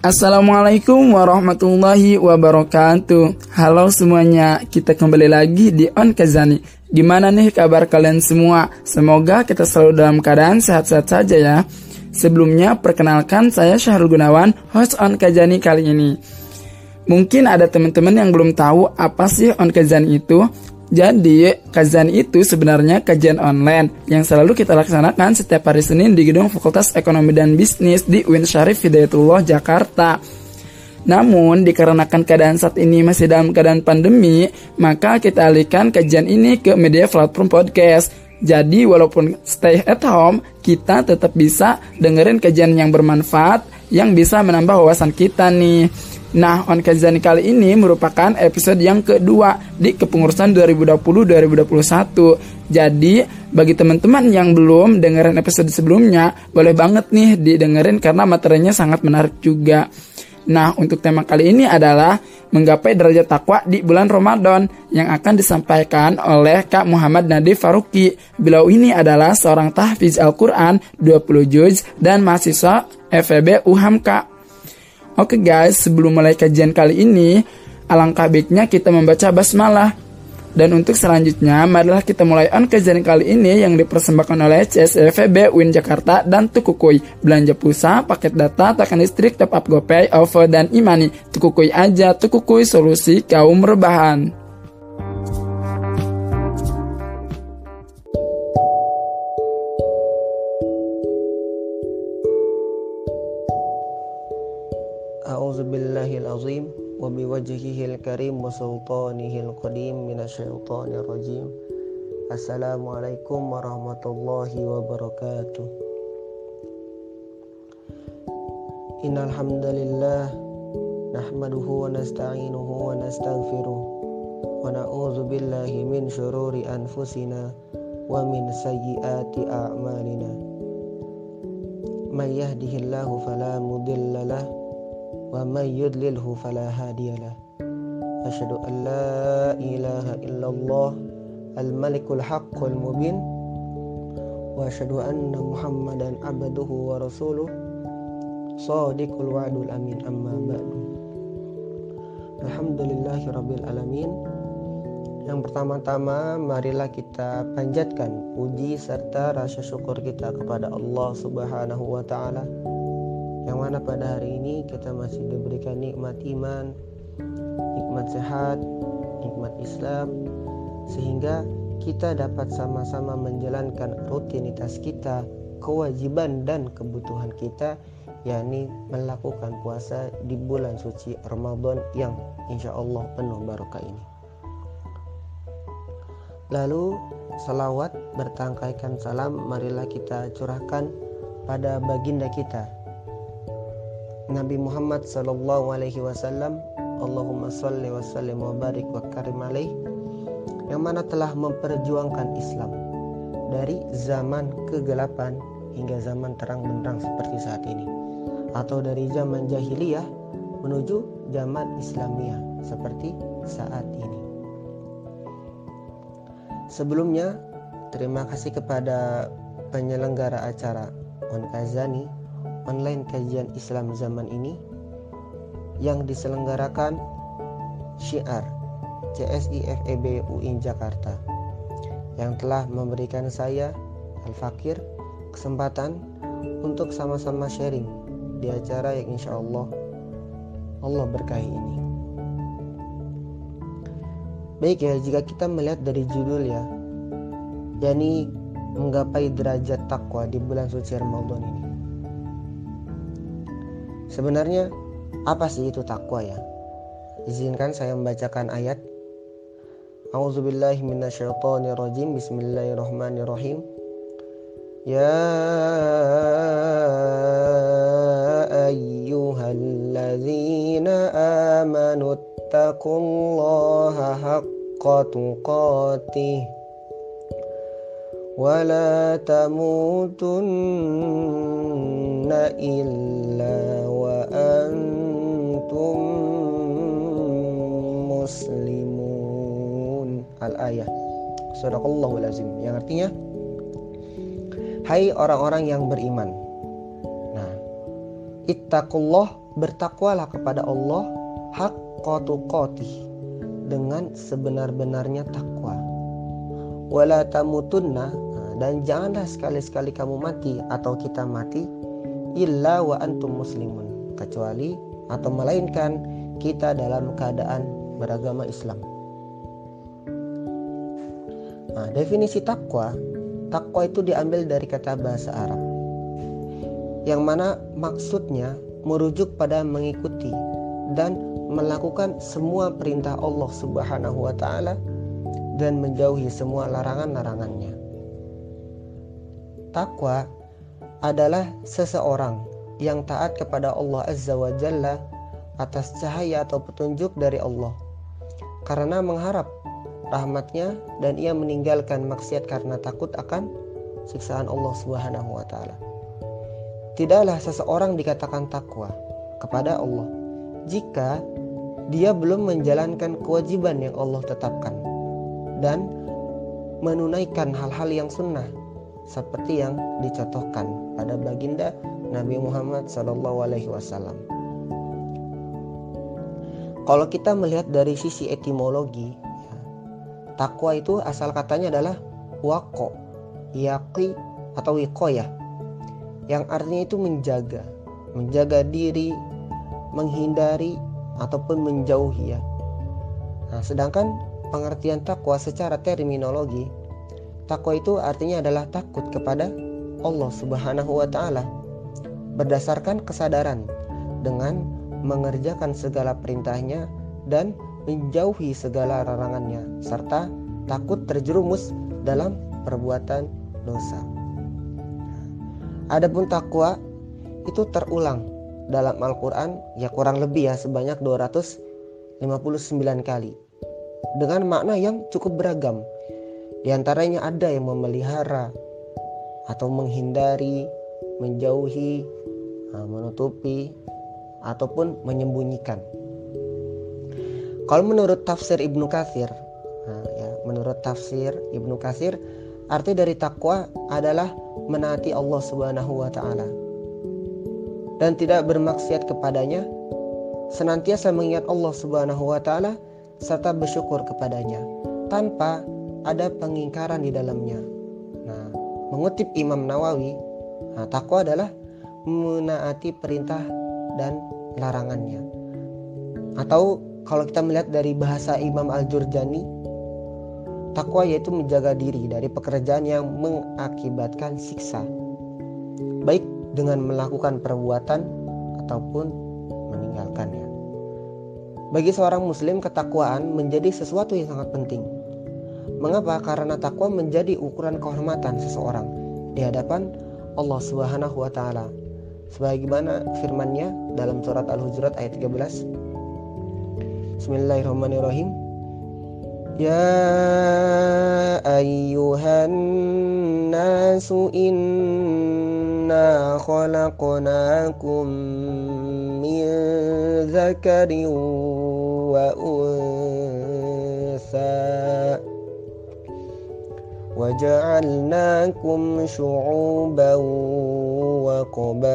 Assalamualaikum warahmatullahi wabarakatuh. Halo semuanya, kita kembali lagi di On Kazani Gimana nih kabar kalian semua? Semoga kita selalu dalam keadaan sehat-sehat saja ya. Sebelumnya, perkenalkan saya Syahrul Gunawan, host On Kazani kali ini. Mungkin ada teman-teman yang belum tahu apa sih On Kazani itu jadi, kajian itu sebenarnya kajian online yang selalu kita laksanakan setiap hari Senin di gedung Fakultas Ekonomi dan Bisnis di UIN Syarif Hidayatullah, Jakarta. Namun, dikarenakan keadaan saat ini masih dalam keadaan pandemi, maka kita alihkan kajian ini ke media platform podcast. Jadi, walaupun stay at home, kita tetap bisa dengerin kajian yang bermanfaat yang bisa menambah wawasan kita nih. Nah, On Kazani kali ini merupakan episode yang kedua di kepengurusan 2020-2021. Jadi, bagi teman-teman yang belum dengerin episode sebelumnya, boleh banget nih didengerin karena materinya sangat menarik juga. Nah, untuk tema kali ini adalah menggapai derajat takwa di bulan Ramadan yang akan disampaikan oleh Kak Muhammad Nadif Faruqi. Beliau ini adalah seorang tahfiz Al-Quran 20 juz dan mahasiswa FEB UHAMKA Oke guys, sebelum mulai kajian kali ini, alangkah baiknya kita membaca basmalah. Dan untuk selanjutnya, marilah kita mulai on kajian kali ini yang dipersembahkan oleh CSFB Win Jakarta dan Tukukui. Belanja pulsa, paket data, token listrik, top up GoPay, OVO, dan Imani. Tukukui aja, Tukukui solusi kaum rebahan. بوجهه الكريم وسلطانه القديم من الشيطان الرجيم السلام عليكم ورحمة الله وبركاته إن الحمد لله نحمده ونستعينه ونستغفره ونعوذ بالله من شرور أنفسنا ومن سيئات أعمالنا من يهده الله فلا مضل له ومن يضلله فلا هادي له أشهد أن لا إله إلا الله الملك الحق المبين وأشهد أن محمدا عبده ورسوله صادق الوعد الأمين أما بعد Alhamdulillahi Rabbil Alamin Yang pertama-tama marilah kita panjatkan puji serta rasa syukur kita kepada Allah Subhanahu wa taala yang mana pada hari ini kita masih diberikan nikmat iman, nikmat sehat, nikmat Islam, sehingga kita dapat sama-sama menjalankan rutinitas kita, kewajiban dan kebutuhan kita, yakni melakukan puasa di bulan suci Ramadan yang insya Allah penuh barokah ini. Lalu salawat bertangkaikan salam marilah kita curahkan pada baginda kita Nabi Muhammad Sallallahu Alaihi Wasallam Allahumma salli wa sallim wa barik wa karim alaih yang mana telah memperjuangkan Islam dari zaman kegelapan hingga zaman terang benderang seperti saat ini atau dari zaman jahiliyah menuju zaman Islamiyah seperti saat ini. Sebelumnya, terima kasih kepada penyelenggara acara On Kazani online kajian Islam zaman ini yang diselenggarakan Syiar CSI FEB UIN Jakarta yang telah memberikan saya Al-Fakir kesempatan untuk sama-sama sharing di acara yang insya Allah Allah berkahi ini. Baik ya, jika kita melihat dari judul ya, yakni menggapai derajat takwa di bulan suci Ramadan ini. Sebenarnya apa sih itu takwa ya? Izinkan saya membacakan ayat. A'udzubillahi minasyaitonirrajim. Bismillahirrahmanirrahim. Ya ayyuhalladzina amanu taqullaha haqqa tuqatih ولا تموتن إلا antum muslimun. Al-ayah. Sadaqallahu lazim yang artinya Hai orang-orang yang beriman. Nah Ittaqullah bertakwalah kepada Allah hak tuqatih dengan sebenar-benarnya takwa. Wala tamutunna dan janganlah sekali-sekali kamu mati atau kita mati illa wa antum muslimun. Kecuali atau melainkan kita dalam keadaan beragama Islam. Nah, definisi takwa, takwa itu diambil dari kata bahasa Arab. Yang mana maksudnya merujuk pada mengikuti dan melakukan semua perintah Allah Subhanahu wa taala dan menjauhi semua larangan-larangannya. Takwa adalah seseorang yang taat kepada Allah Azza wa Jalla atas cahaya atau petunjuk dari Allah karena mengharap rahmatnya dan ia meninggalkan maksiat karena takut akan siksaan Allah Subhanahu wa taala. Tidaklah seseorang dikatakan takwa kepada Allah jika dia belum menjalankan kewajiban yang Allah tetapkan dan menunaikan hal-hal yang sunnah seperti yang dicontohkan pada baginda Nabi Muhammad SAW. Kalau kita melihat dari sisi etimologi, Takwa itu asal katanya adalah wako, yaki atau wikoyah yang artinya itu menjaga, menjaga diri, menghindari ataupun menjauhi ya. Nah, sedangkan pengertian takwa secara terminologi, takwa itu artinya adalah takut kepada Allah Subhanahu wa taala berdasarkan kesadaran dengan mengerjakan segala perintahnya dan menjauhi segala larangannya serta takut terjerumus dalam perbuatan dosa. Adapun takwa itu terulang dalam Al-Qur'an ya kurang lebih ya sebanyak 259 kali dengan makna yang cukup beragam. Di antaranya ada yang memelihara atau menghindari, menjauhi, menutupi ataupun menyembunyikan. Kalau menurut tafsir Ibnu Katsir, nah ya, menurut tafsir Ibnu Katsir, arti dari takwa adalah menaati Allah Subhanahu wa taala dan tidak bermaksiat kepadanya, senantiasa mengingat Allah Subhanahu wa taala serta bersyukur kepadanya tanpa ada pengingkaran di dalamnya. Nah, mengutip Imam Nawawi, nah, takwa adalah menaati perintah dan larangannya. Atau kalau kita melihat dari bahasa Imam Al-Jurjani, takwa yaitu menjaga diri dari pekerjaan yang mengakibatkan siksa, baik dengan melakukan perbuatan ataupun meninggalkannya. Bagi seorang muslim, ketakwaan menjadi sesuatu yang sangat penting. Mengapa? Karena takwa menjadi ukuran kehormatan seseorang di hadapan Allah Subhanahu wa taala. Sebagaimana firman-Nya dalam surat Al-Hujurat ayat 13, Bismillahirrahmanirrahim. Ya ayyuhan nasu inna khalaqnakum min zakarin wa unsa وجعلناكم شعوبا وقبائل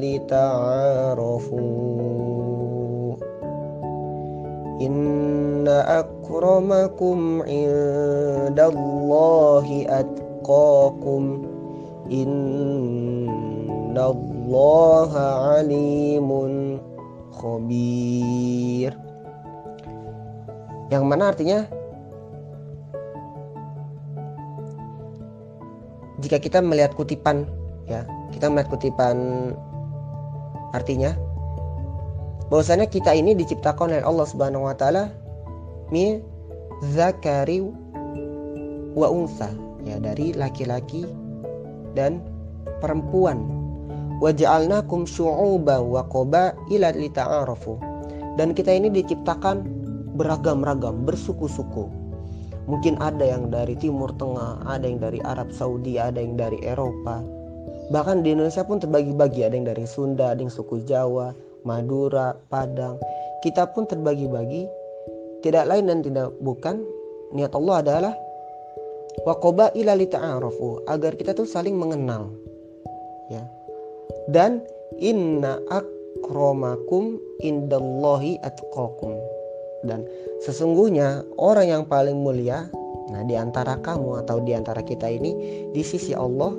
لتعارفوا. إن أكرمكم عند الله أتقاكم. إن الله عليم خبير. Yang mana artinya? Jika kita melihat kutipan ya kita melihat kutipan artinya bahwasanya kita ini diciptakan oleh Allah Subhanahu wa taala mi zakari wa unsa ya dari laki-laki dan perempuan. Waja'alnakum syu'uba wa qabaila lita'arafu. Dan kita ini diciptakan beragam-ragam bersuku-suku mungkin ada yang dari timur tengah ada yang dari Arab Saudi ada yang dari Eropa bahkan di Indonesia pun terbagi-bagi ada yang dari Sunda ada yang suku Jawa Madura, Padang. Kita pun terbagi-bagi. Tidak lain dan tidak bukan niat Allah adalah waqoba ila ta'arafu agar kita tuh saling mengenal. Ya. Dan inna akromakum indallahi atqakum dan sesungguhnya orang yang paling mulia nah di antara kamu atau di antara kita ini di sisi Allah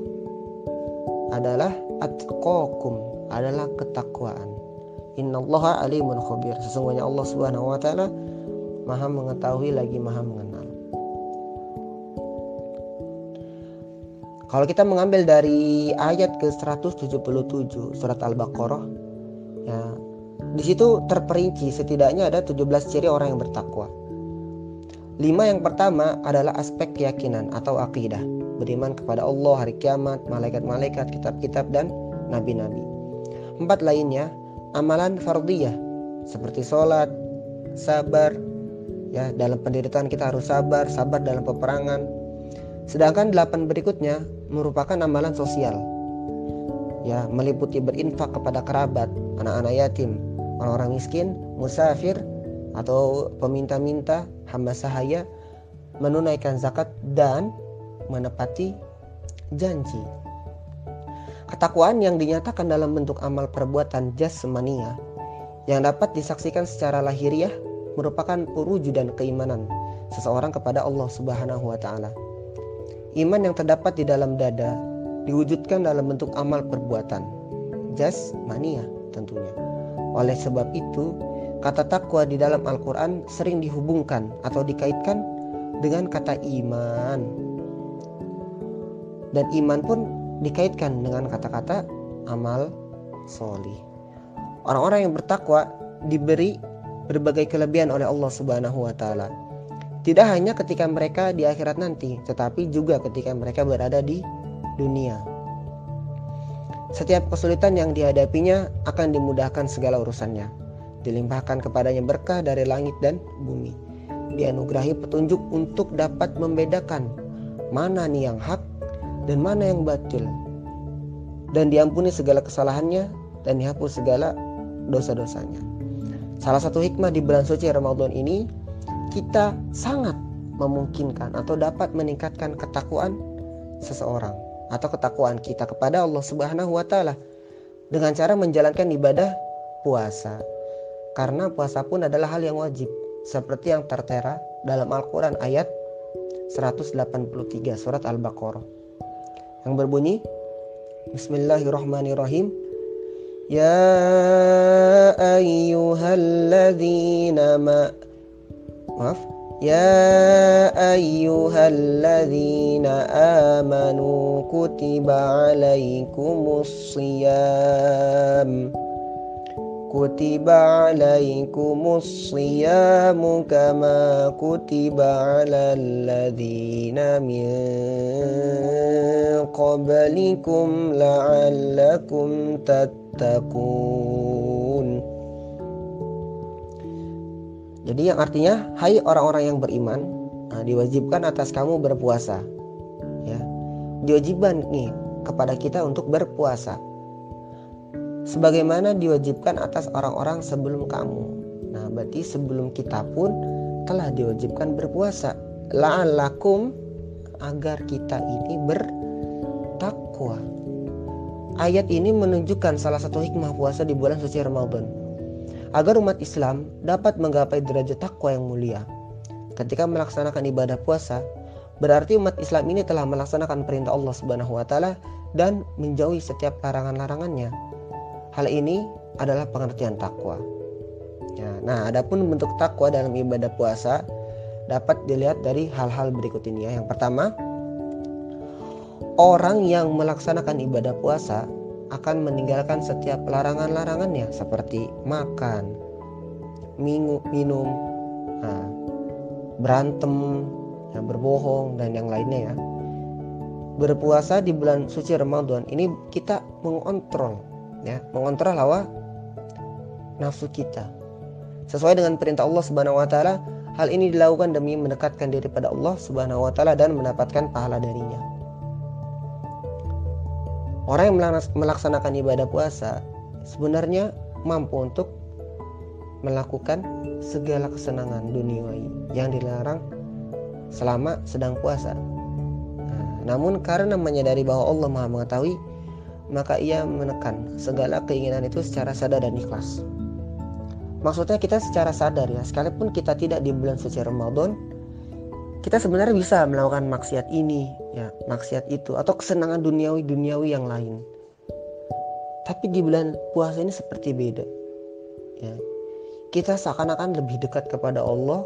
adalah atqakum adalah ketakwaan. Innallaha alimun khabir. Sesungguhnya Allah Subhanahu wa taala maha mengetahui lagi maha mengenal. Kalau kita mengambil dari ayat ke 177 surat Al-Baqarah di situ terperinci setidaknya ada 17 ciri orang yang bertakwa. Lima yang pertama adalah aspek keyakinan atau akidah, beriman kepada Allah, hari kiamat, malaikat-malaikat, kitab-kitab dan nabi-nabi. Empat lainnya amalan fardiyah seperti sholat, sabar, ya dalam penderitaan kita harus sabar, sabar dalam peperangan. Sedangkan delapan berikutnya merupakan amalan sosial, ya meliputi berinfak kepada kerabat, anak-anak yatim, orang-orang miskin, musafir atau peminta-minta, hamba sahaya menunaikan zakat dan menepati janji. Ketakwaan yang dinyatakan dalam bentuk amal perbuatan jasmania yang dapat disaksikan secara lahiriah merupakan dan keimanan seseorang kepada Allah Subhanahu wa taala. Iman yang terdapat di dalam dada diwujudkan dalam bentuk amal perbuatan jasmania tentunya. Oleh sebab itu, kata takwa di dalam Al-Quran sering dihubungkan atau dikaitkan dengan kata iman. Dan iman pun dikaitkan dengan kata-kata amal solih. Orang-orang yang bertakwa diberi berbagai kelebihan oleh Allah Subhanahu wa taala. Tidak hanya ketika mereka di akhirat nanti, tetapi juga ketika mereka berada di dunia. Setiap kesulitan yang dihadapinya akan dimudahkan segala urusannya. Dilimpahkan kepadanya berkah dari langit dan bumi. Dianugerahi petunjuk untuk dapat membedakan mana nih yang hak dan mana yang batil. Dan diampuni segala kesalahannya dan dihapus segala dosa-dosanya. Salah satu hikmah di bulan suci Ramadan ini kita sangat memungkinkan atau dapat meningkatkan ketakwaan seseorang atau ketakwaan kita kepada Allah Subhanahu wa taala dengan cara menjalankan ibadah puasa. Karena puasa pun adalah hal yang wajib seperti yang tertera dalam Al-Qur'an ayat 183 surat Al-Baqarah yang berbunyi Bismillahirrahmanirrahim Ya ayyuhalladzina ma Maaf يا أيها الذين آمنوا كتب عليكم الصيام. كتب عليكم الصيام كما كتب على الذين من قبلكم لعلكم تتقون. Jadi yang artinya, hai orang-orang yang beriman, nah, diwajibkan atas kamu berpuasa. Ya, diwajibkan nih kepada kita untuk berpuasa. Sebagaimana diwajibkan atas orang-orang sebelum kamu. Nah, berarti sebelum kita pun telah diwajibkan berpuasa. La'allakum agar kita ini bertakwa. Ayat ini menunjukkan salah satu hikmah puasa di bulan suci Ramadan agar umat Islam dapat menggapai derajat takwa yang mulia. Ketika melaksanakan ibadah puasa, berarti umat Islam ini telah melaksanakan perintah Allah Subhanahu wa taala dan menjauhi setiap larangan-larangannya. Hal ini adalah pengertian takwa. Ya, nah, adapun bentuk takwa dalam ibadah puasa dapat dilihat dari hal-hal berikut ini ya. Yang pertama, orang yang melaksanakan ibadah puasa akan meninggalkan setiap larangan-larangannya seperti makan, minum, nah, berantem, yang berbohong dan yang lainnya ya. Berpuasa di bulan suci Ramadan ini kita mengontrol ya, mengontrol hawa nafsu kita. Sesuai dengan perintah Allah Subhanahu wa taala, hal ini dilakukan demi mendekatkan diri pada Allah Subhanahu wa taala dan mendapatkan pahala darinya. Orang yang melaksanakan ibadah puasa sebenarnya mampu untuk melakukan segala kesenangan duniawi yang dilarang selama sedang puasa. Nah, namun karena menyadari bahwa Allah Maha mengetahui, maka ia menekan segala keinginan itu secara sadar dan ikhlas. Maksudnya kita secara sadar ya, sekalipun kita tidak di bulan suci Ramadan, kita sebenarnya bisa melakukan maksiat ini, ya, maksiat itu atau kesenangan duniawi-duniawi yang lain. Tapi di bulan puasa ini seperti beda. Ya. Kita seakan-akan lebih dekat kepada Allah,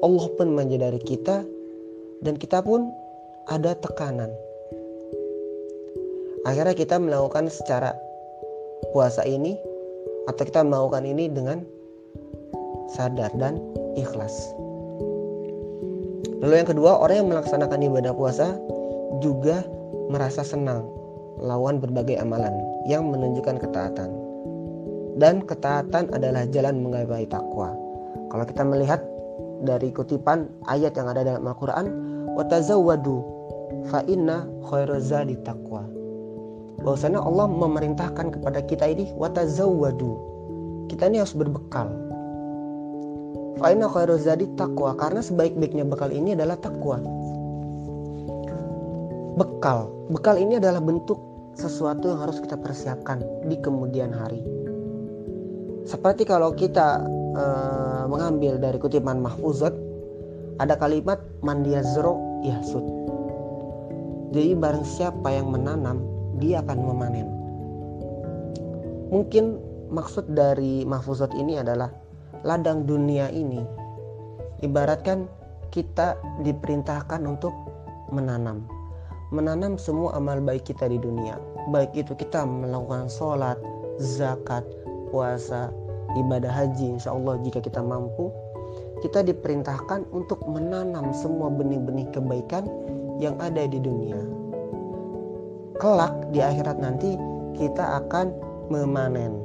Allah pun menjadari kita dan kita pun ada tekanan. Akhirnya kita melakukan secara puasa ini atau kita melakukan ini dengan sadar dan ikhlas. Lalu yang kedua, orang yang melaksanakan ibadah puasa juga merasa senang lawan berbagai amalan yang menunjukkan ketaatan. Dan ketaatan adalah jalan menggapai takwa. Kalau kita melihat dari kutipan ayat yang ada dalam Al-Qur'an, "Watazawwadu fa inna khairazadi taqwa." Bahwasanya Allah memerintahkan kepada kita ini watazawwadu. Kita ini harus berbekal Fa'ina khairu zadi takwa karena sebaik-baiknya bekal ini adalah takwa. Bekal, bekal ini adalah bentuk sesuatu yang harus kita persiapkan di kemudian hari. Seperti kalau kita e, mengambil dari kutipan mahfuzat ada kalimat mandiyazro yahsud. Jadi barang siapa yang menanam, dia akan memanen. Mungkin maksud dari mahfuzat ini adalah ladang dunia ini. Ibaratkan kita diperintahkan untuk menanam. Menanam semua amal baik kita di dunia. Baik itu kita melakukan sholat zakat puasa ibadah haji insya Allah jika kita mampu kita diperintahkan untuk menanam semua benih-benih kebaikan yang ada di dunia. Kelak di akhirat nanti kita akan memanen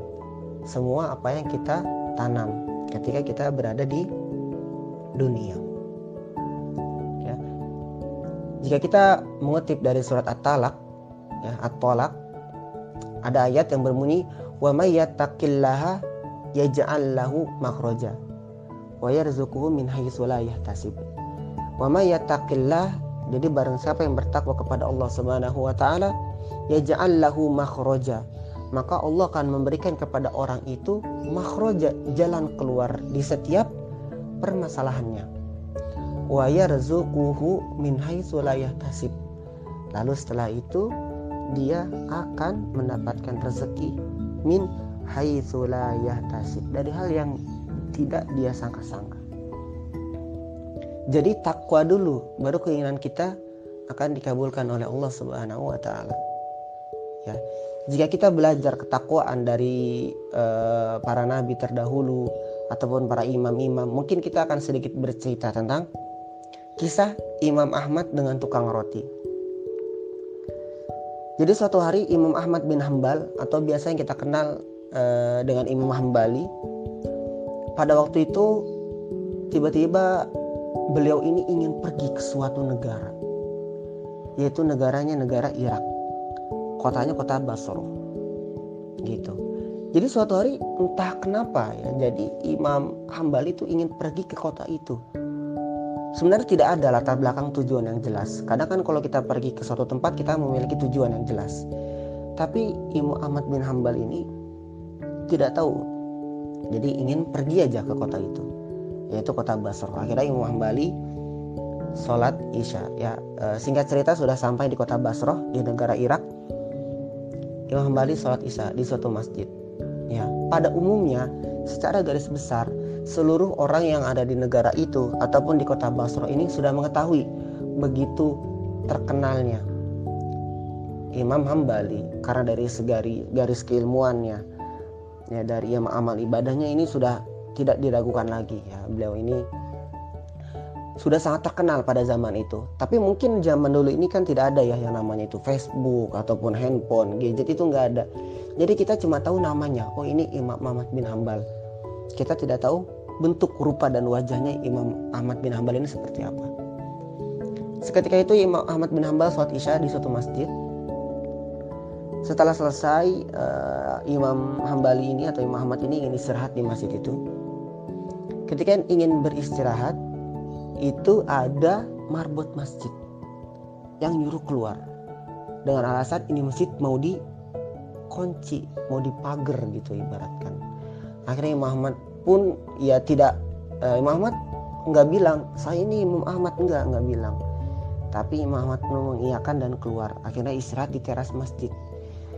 semua apa yang kita tanam ketika kita berada di dunia. Ya. Jika kita mengutip dari surat At-Talaq, ya, At-Talaq, ada ayat yang berbunyi wa may yattaqillaha yaj'al lahu makhraja wa yarzuquhu min haitsu la yahtasib. Wa may yattaqillah jadi barang siapa yang bertakwa kepada Allah Subhanahu wa taala yaj'al lahu makhraja maka Allah akan memberikan kepada orang itu makhroja jalan keluar di setiap permasalahannya. Wa yarzuquhu min haitsu. Lalu setelah itu dia akan mendapatkan rezeki min haitsu dari hal yang tidak dia sangka-sangka. Jadi takwa dulu baru keinginan kita akan dikabulkan oleh Allah Subhanahu wa taala. Ya. Jika kita belajar ketakwaan dari uh, para nabi terdahulu ataupun para imam-imam, mungkin kita akan sedikit bercerita tentang kisah Imam Ahmad dengan tukang roti. Jadi suatu hari Imam Ahmad bin Hambal atau biasa yang kita kenal uh, dengan Imam Hambali, pada waktu itu tiba-tiba beliau ini ingin pergi ke suatu negara, yaitu negaranya negara Irak kotanya kota Basro gitu. Jadi suatu hari entah kenapa ya jadi Imam Hambali itu ingin pergi ke kota itu. Sebenarnya tidak ada latar belakang tujuan yang jelas. Kadang kan kalau kita pergi ke suatu tempat kita memiliki tujuan yang jelas. Tapi Imam Ahmad bin Hambal ini tidak tahu. Jadi ingin pergi aja ke kota itu yaitu kota Basro akhirnya Imam Hambali sholat isya. Ya e, singkat cerita sudah sampai di kota Basro di negara Irak Imam Hambali sholat isya di suatu masjid. Ya, pada umumnya secara garis besar seluruh orang yang ada di negara itu ataupun di kota Basra ini sudah mengetahui begitu terkenalnya Imam Hambali karena dari segari garis keilmuannya ya dari amal ibadahnya ini sudah tidak diragukan lagi ya beliau ini sudah sangat terkenal pada zaman itu. Tapi mungkin zaman dulu ini kan tidak ada ya yang namanya itu Facebook ataupun handphone, gadget itu nggak ada. Jadi kita cuma tahu namanya. Oh ini Imam Ahmad bin Hambal. Kita tidak tahu bentuk rupa dan wajahnya Imam Ahmad bin Hambal ini seperti apa. Seketika itu Imam Ahmad bin Hambal sholat isya di suatu masjid. Setelah selesai uh, Imam Hambali ini atau Imam Ahmad ini ingin istirahat di masjid itu. Ketika ingin beristirahat, itu ada marbot masjid yang nyuruh keluar dengan alasan ini masjid mau di dikunci mau dipagar gitu ibaratkan. Akhirnya Imam Ahmad pun ya tidak uh, Imam Ahmad nggak bilang saya ini Imam Ahmad. Nggak nggak bilang. Tapi Imam Ahmad mengiyakan dan keluar. Akhirnya istirahat di teras masjid.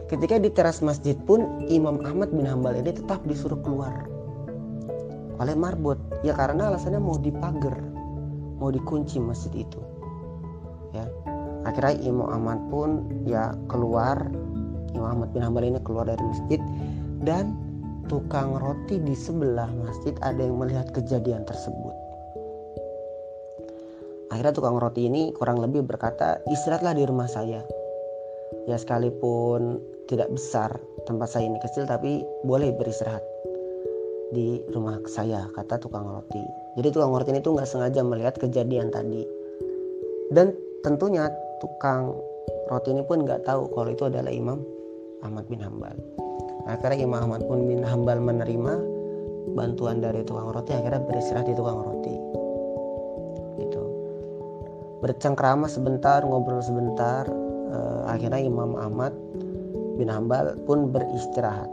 Ketika di teras masjid pun Imam Ahmad bin Hambal ini tetap disuruh keluar oleh marbot. Ya karena alasannya mau dipagar mau dikunci masjid itu. Ya. Akhirnya Imam Ahmad pun ya keluar. Imam Ahmad bin Hambal ini keluar dari masjid dan tukang roti di sebelah masjid ada yang melihat kejadian tersebut. Akhirnya tukang roti ini kurang lebih berkata istirahatlah di rumah saya. Ya sekalipun tidak besar tempat saya ini kecil tapi boleh beristirahat di rumah saya kata tukang roti. Jadi tukang roti ini tuh nggak sengaja melihat kejadian tadi. Dan tentunya tukang roti ini pun nggak tahu kalau itu adalah Imam Ahmad bin Hambal. Akhirnya Imam Ahmad pun bin Hambal menerima bantuan dari tukang roti akhirnya beristirahat di tukang roti. Gitu. Bercengkrama sebentar ngobrol sebentar eh, akhirnya Imam Ahmad bin Hambal pun beristirahat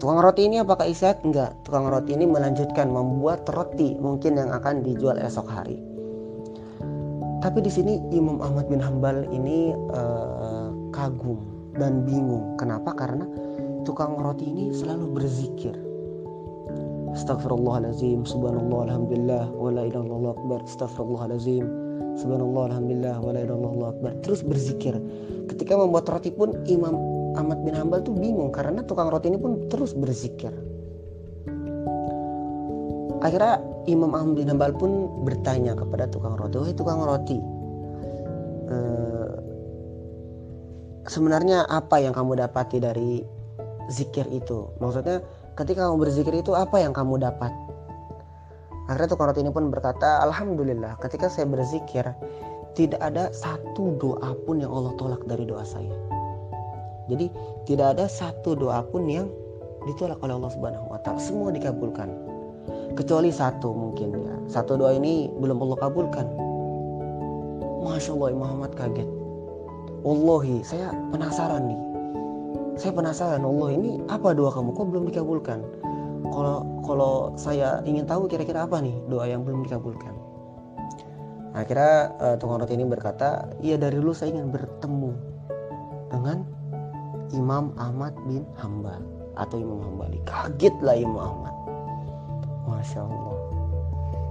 Tukang roti ini apakah istirahat? Enggak. Tukang roti ini melanjutkan membuat roti mungkin yang akan dijual esok hari. Tapi di sini Imam Ahmad bin Hambal ini uh, kagum dan bingung. Kenapa? Karena tukang roti ini selalu berzikir. Astagfirullahalazim, subhanallah, alhamdulillah, wa la ilaha akbar, astagfirullahalazim, subhanallah, alhamdulillah, wa la ilaha akbar. Terus berzikir. Ketika membuat roti pun Imam Ahmad bin Hambal tuh bingung karena tukang roti ini pun terus berzikir. Akhirnya Imam Ahmad bin Hambal pun bertanya kepada tukang roti, "Wahai tukang roti, eh, sebenarnya apa yang kamu dapati dari zikir itu? Maksudnya ketika kamu berzikir itu apa yang kamu dapat?" Akhirnya tukang roti ini pun berkata, "Alhamdulillah, ketika saya berzikir, tidak ada satu doa pun yang Allah tolak dari doa saya." Jadi tidak ada satu doa pun yang ditolak oleh Allah Subhanahu wa taala. Semua dikabulkan. Kecuali satu mungkin ya. Satu doa ini belum Allah kabulkan. Masya Allah Muhammad kaget. Wallahi saya penasaran nih. Saya penasaran Allah ini apa doa kamu kok belum dikabulkan? Kalau kalau saya ingin tahu kira-kira apa nih doa yang belum dikabulkan. Akhirnya uh, tukang roti ini berkata, iya dari dulu saya ingin bertemu dengan Imam Ahmad bin Hambal atau Imam Hambali. Kagetlah Imam Ahmad. Masya Allah.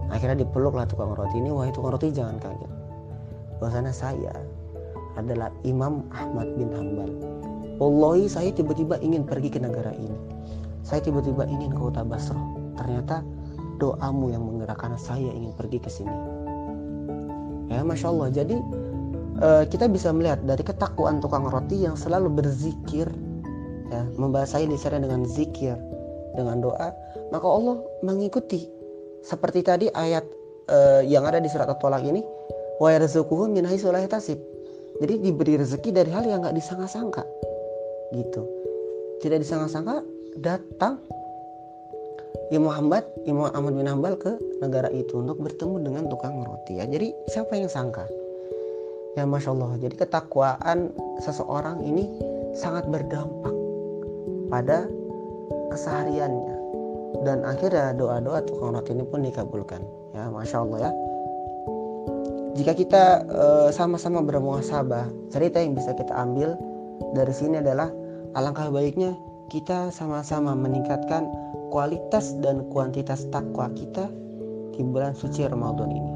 Akhirnya dipeluklah tukang roti ini. Wah tukang roti jangan kaget. Bahwasanya saya adalah Imam Ahmad bin Hambal. Wallahi saya tiba-tiba ingin pergi ke negara ini. Saya tiba-tiba ingin ke kota Basrah. Ternyata doamu yang menggerakkan saya ingin pergi ke sini. Ya Masya Allah. Jadi uh, kita bisa melihat dari ketakwaan tukang roti yang selalu berzikir ya membasahi lisannya dengan zikir dengan doa maka Allah mengikuti. Seperti tadi ayat uh, yang ada di surat At-Tolak ini wa yarzuquhu min haitsu jadi diberi rezeki dari hal yang nggak disangka-sangka gitu. Tidak disangka-sangka datang Imam Muhammad Imam Ahmad bin Hambal ke negara itu untuk bertemu dengan tukang roti ya. Jadi siapa yang sangka ya masya Allah. Jadi ketakwaan seseorang ini sangat berdampak pada kesehariannya. Dan akhirnya doa-doa tukang roti ini pun dikabulkan. Ya masya Allah ya. Jika kita sama sama-sama bermuasabah cerita yang bisa kita ambil dari sini adalah alangkah baiknya kita sama-sama meningkatkan kualitas dan kuantitas takwa kita di bulan suci Ramadan ini.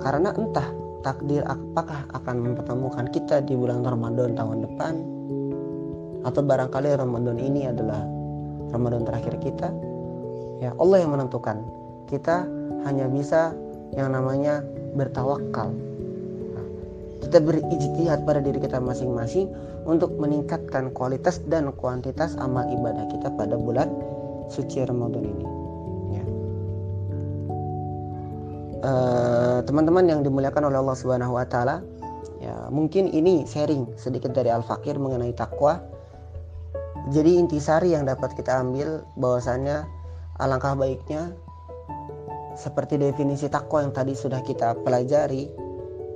Karena entah takdir apakah akan mempertemukan kita di bulan Ramadan tahun depan? Atau barangkali Ramadan ini adalah Ramadan terakhir kita? Ya Allah yang menentukan. Kita hanya bisa yang namanya bertawakal. Kita berijtihad pada diri kita masing-masing untuk meningkatkan kualitas dan kuantitas amal ibadah kita pada bulan suci Ramadan ini teman-teman uh, yang dimuliakan oleh Allah Subhanahu wa taala, ya mungkin ini sharing sedikit dari Al Fakir mengenai takwa. Jadi intisari yang dapat kita ambil bahwasannya alangkah baiknya seperti definisi takwa yang tadi sudah kita pelajari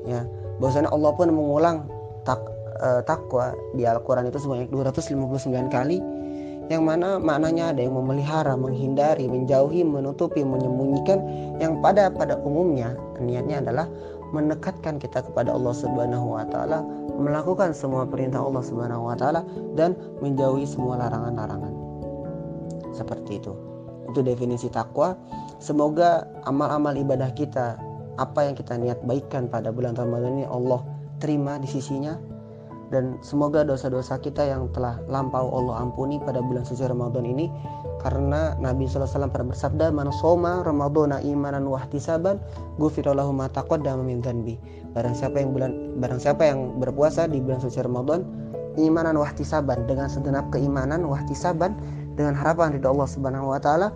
ya bahwasanya Allah pun mengulang tak uh, takwa di Al-Qur'an itu sebanyak 259 kali yang mana maknanya ada yang memelihara, menghindari, menjauhi, menutupi, menyembunyikan yang pada pada umumnya niatnya adalah mendekatkan kita kepada Allah Subhanahu wa taala, melakukan semua perintah Allah Subhanahu wa taala dan menjauhi semua larangan-larangan. Seperti itu. Itu definisi takwa. Semoga amal-amal ibadah kita apa yang kita niat baikkan pada bulan Ramadan ini Allah terima di sisinya dan semoga dosa-dosa kita yang telah lampau Allah ampuni pada bulan suci Ramadan ini. Karena Nabi SAW pernah bersabda man soma ramadhana imanan wahtisaban ghufirallahu ma taqaddama min barang siapa yang bulan barang siapa yang berpuasa di bulan suci Ramadan imanan wahtisaban dengan segenap keimanan wahtisaban dengan harapan ridho Allah Subhanahu wa taala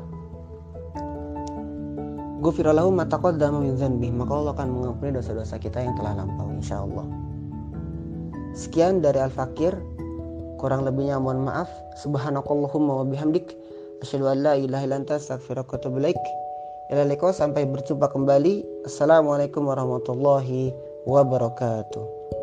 ghufirallahu ma taqaddama min maka Allah akan mengampuni dosa-dosa kita yang telah lampau insyaallah Sekian dari Al-Fakir. Kurang lebihnya mohon maaf. Subhanakallahumma wa bihamdik. Asyhadu an la ilaha illa. Sampai berjumpa kembali. Assalamualaikum warahmatullahi wabarakatuh.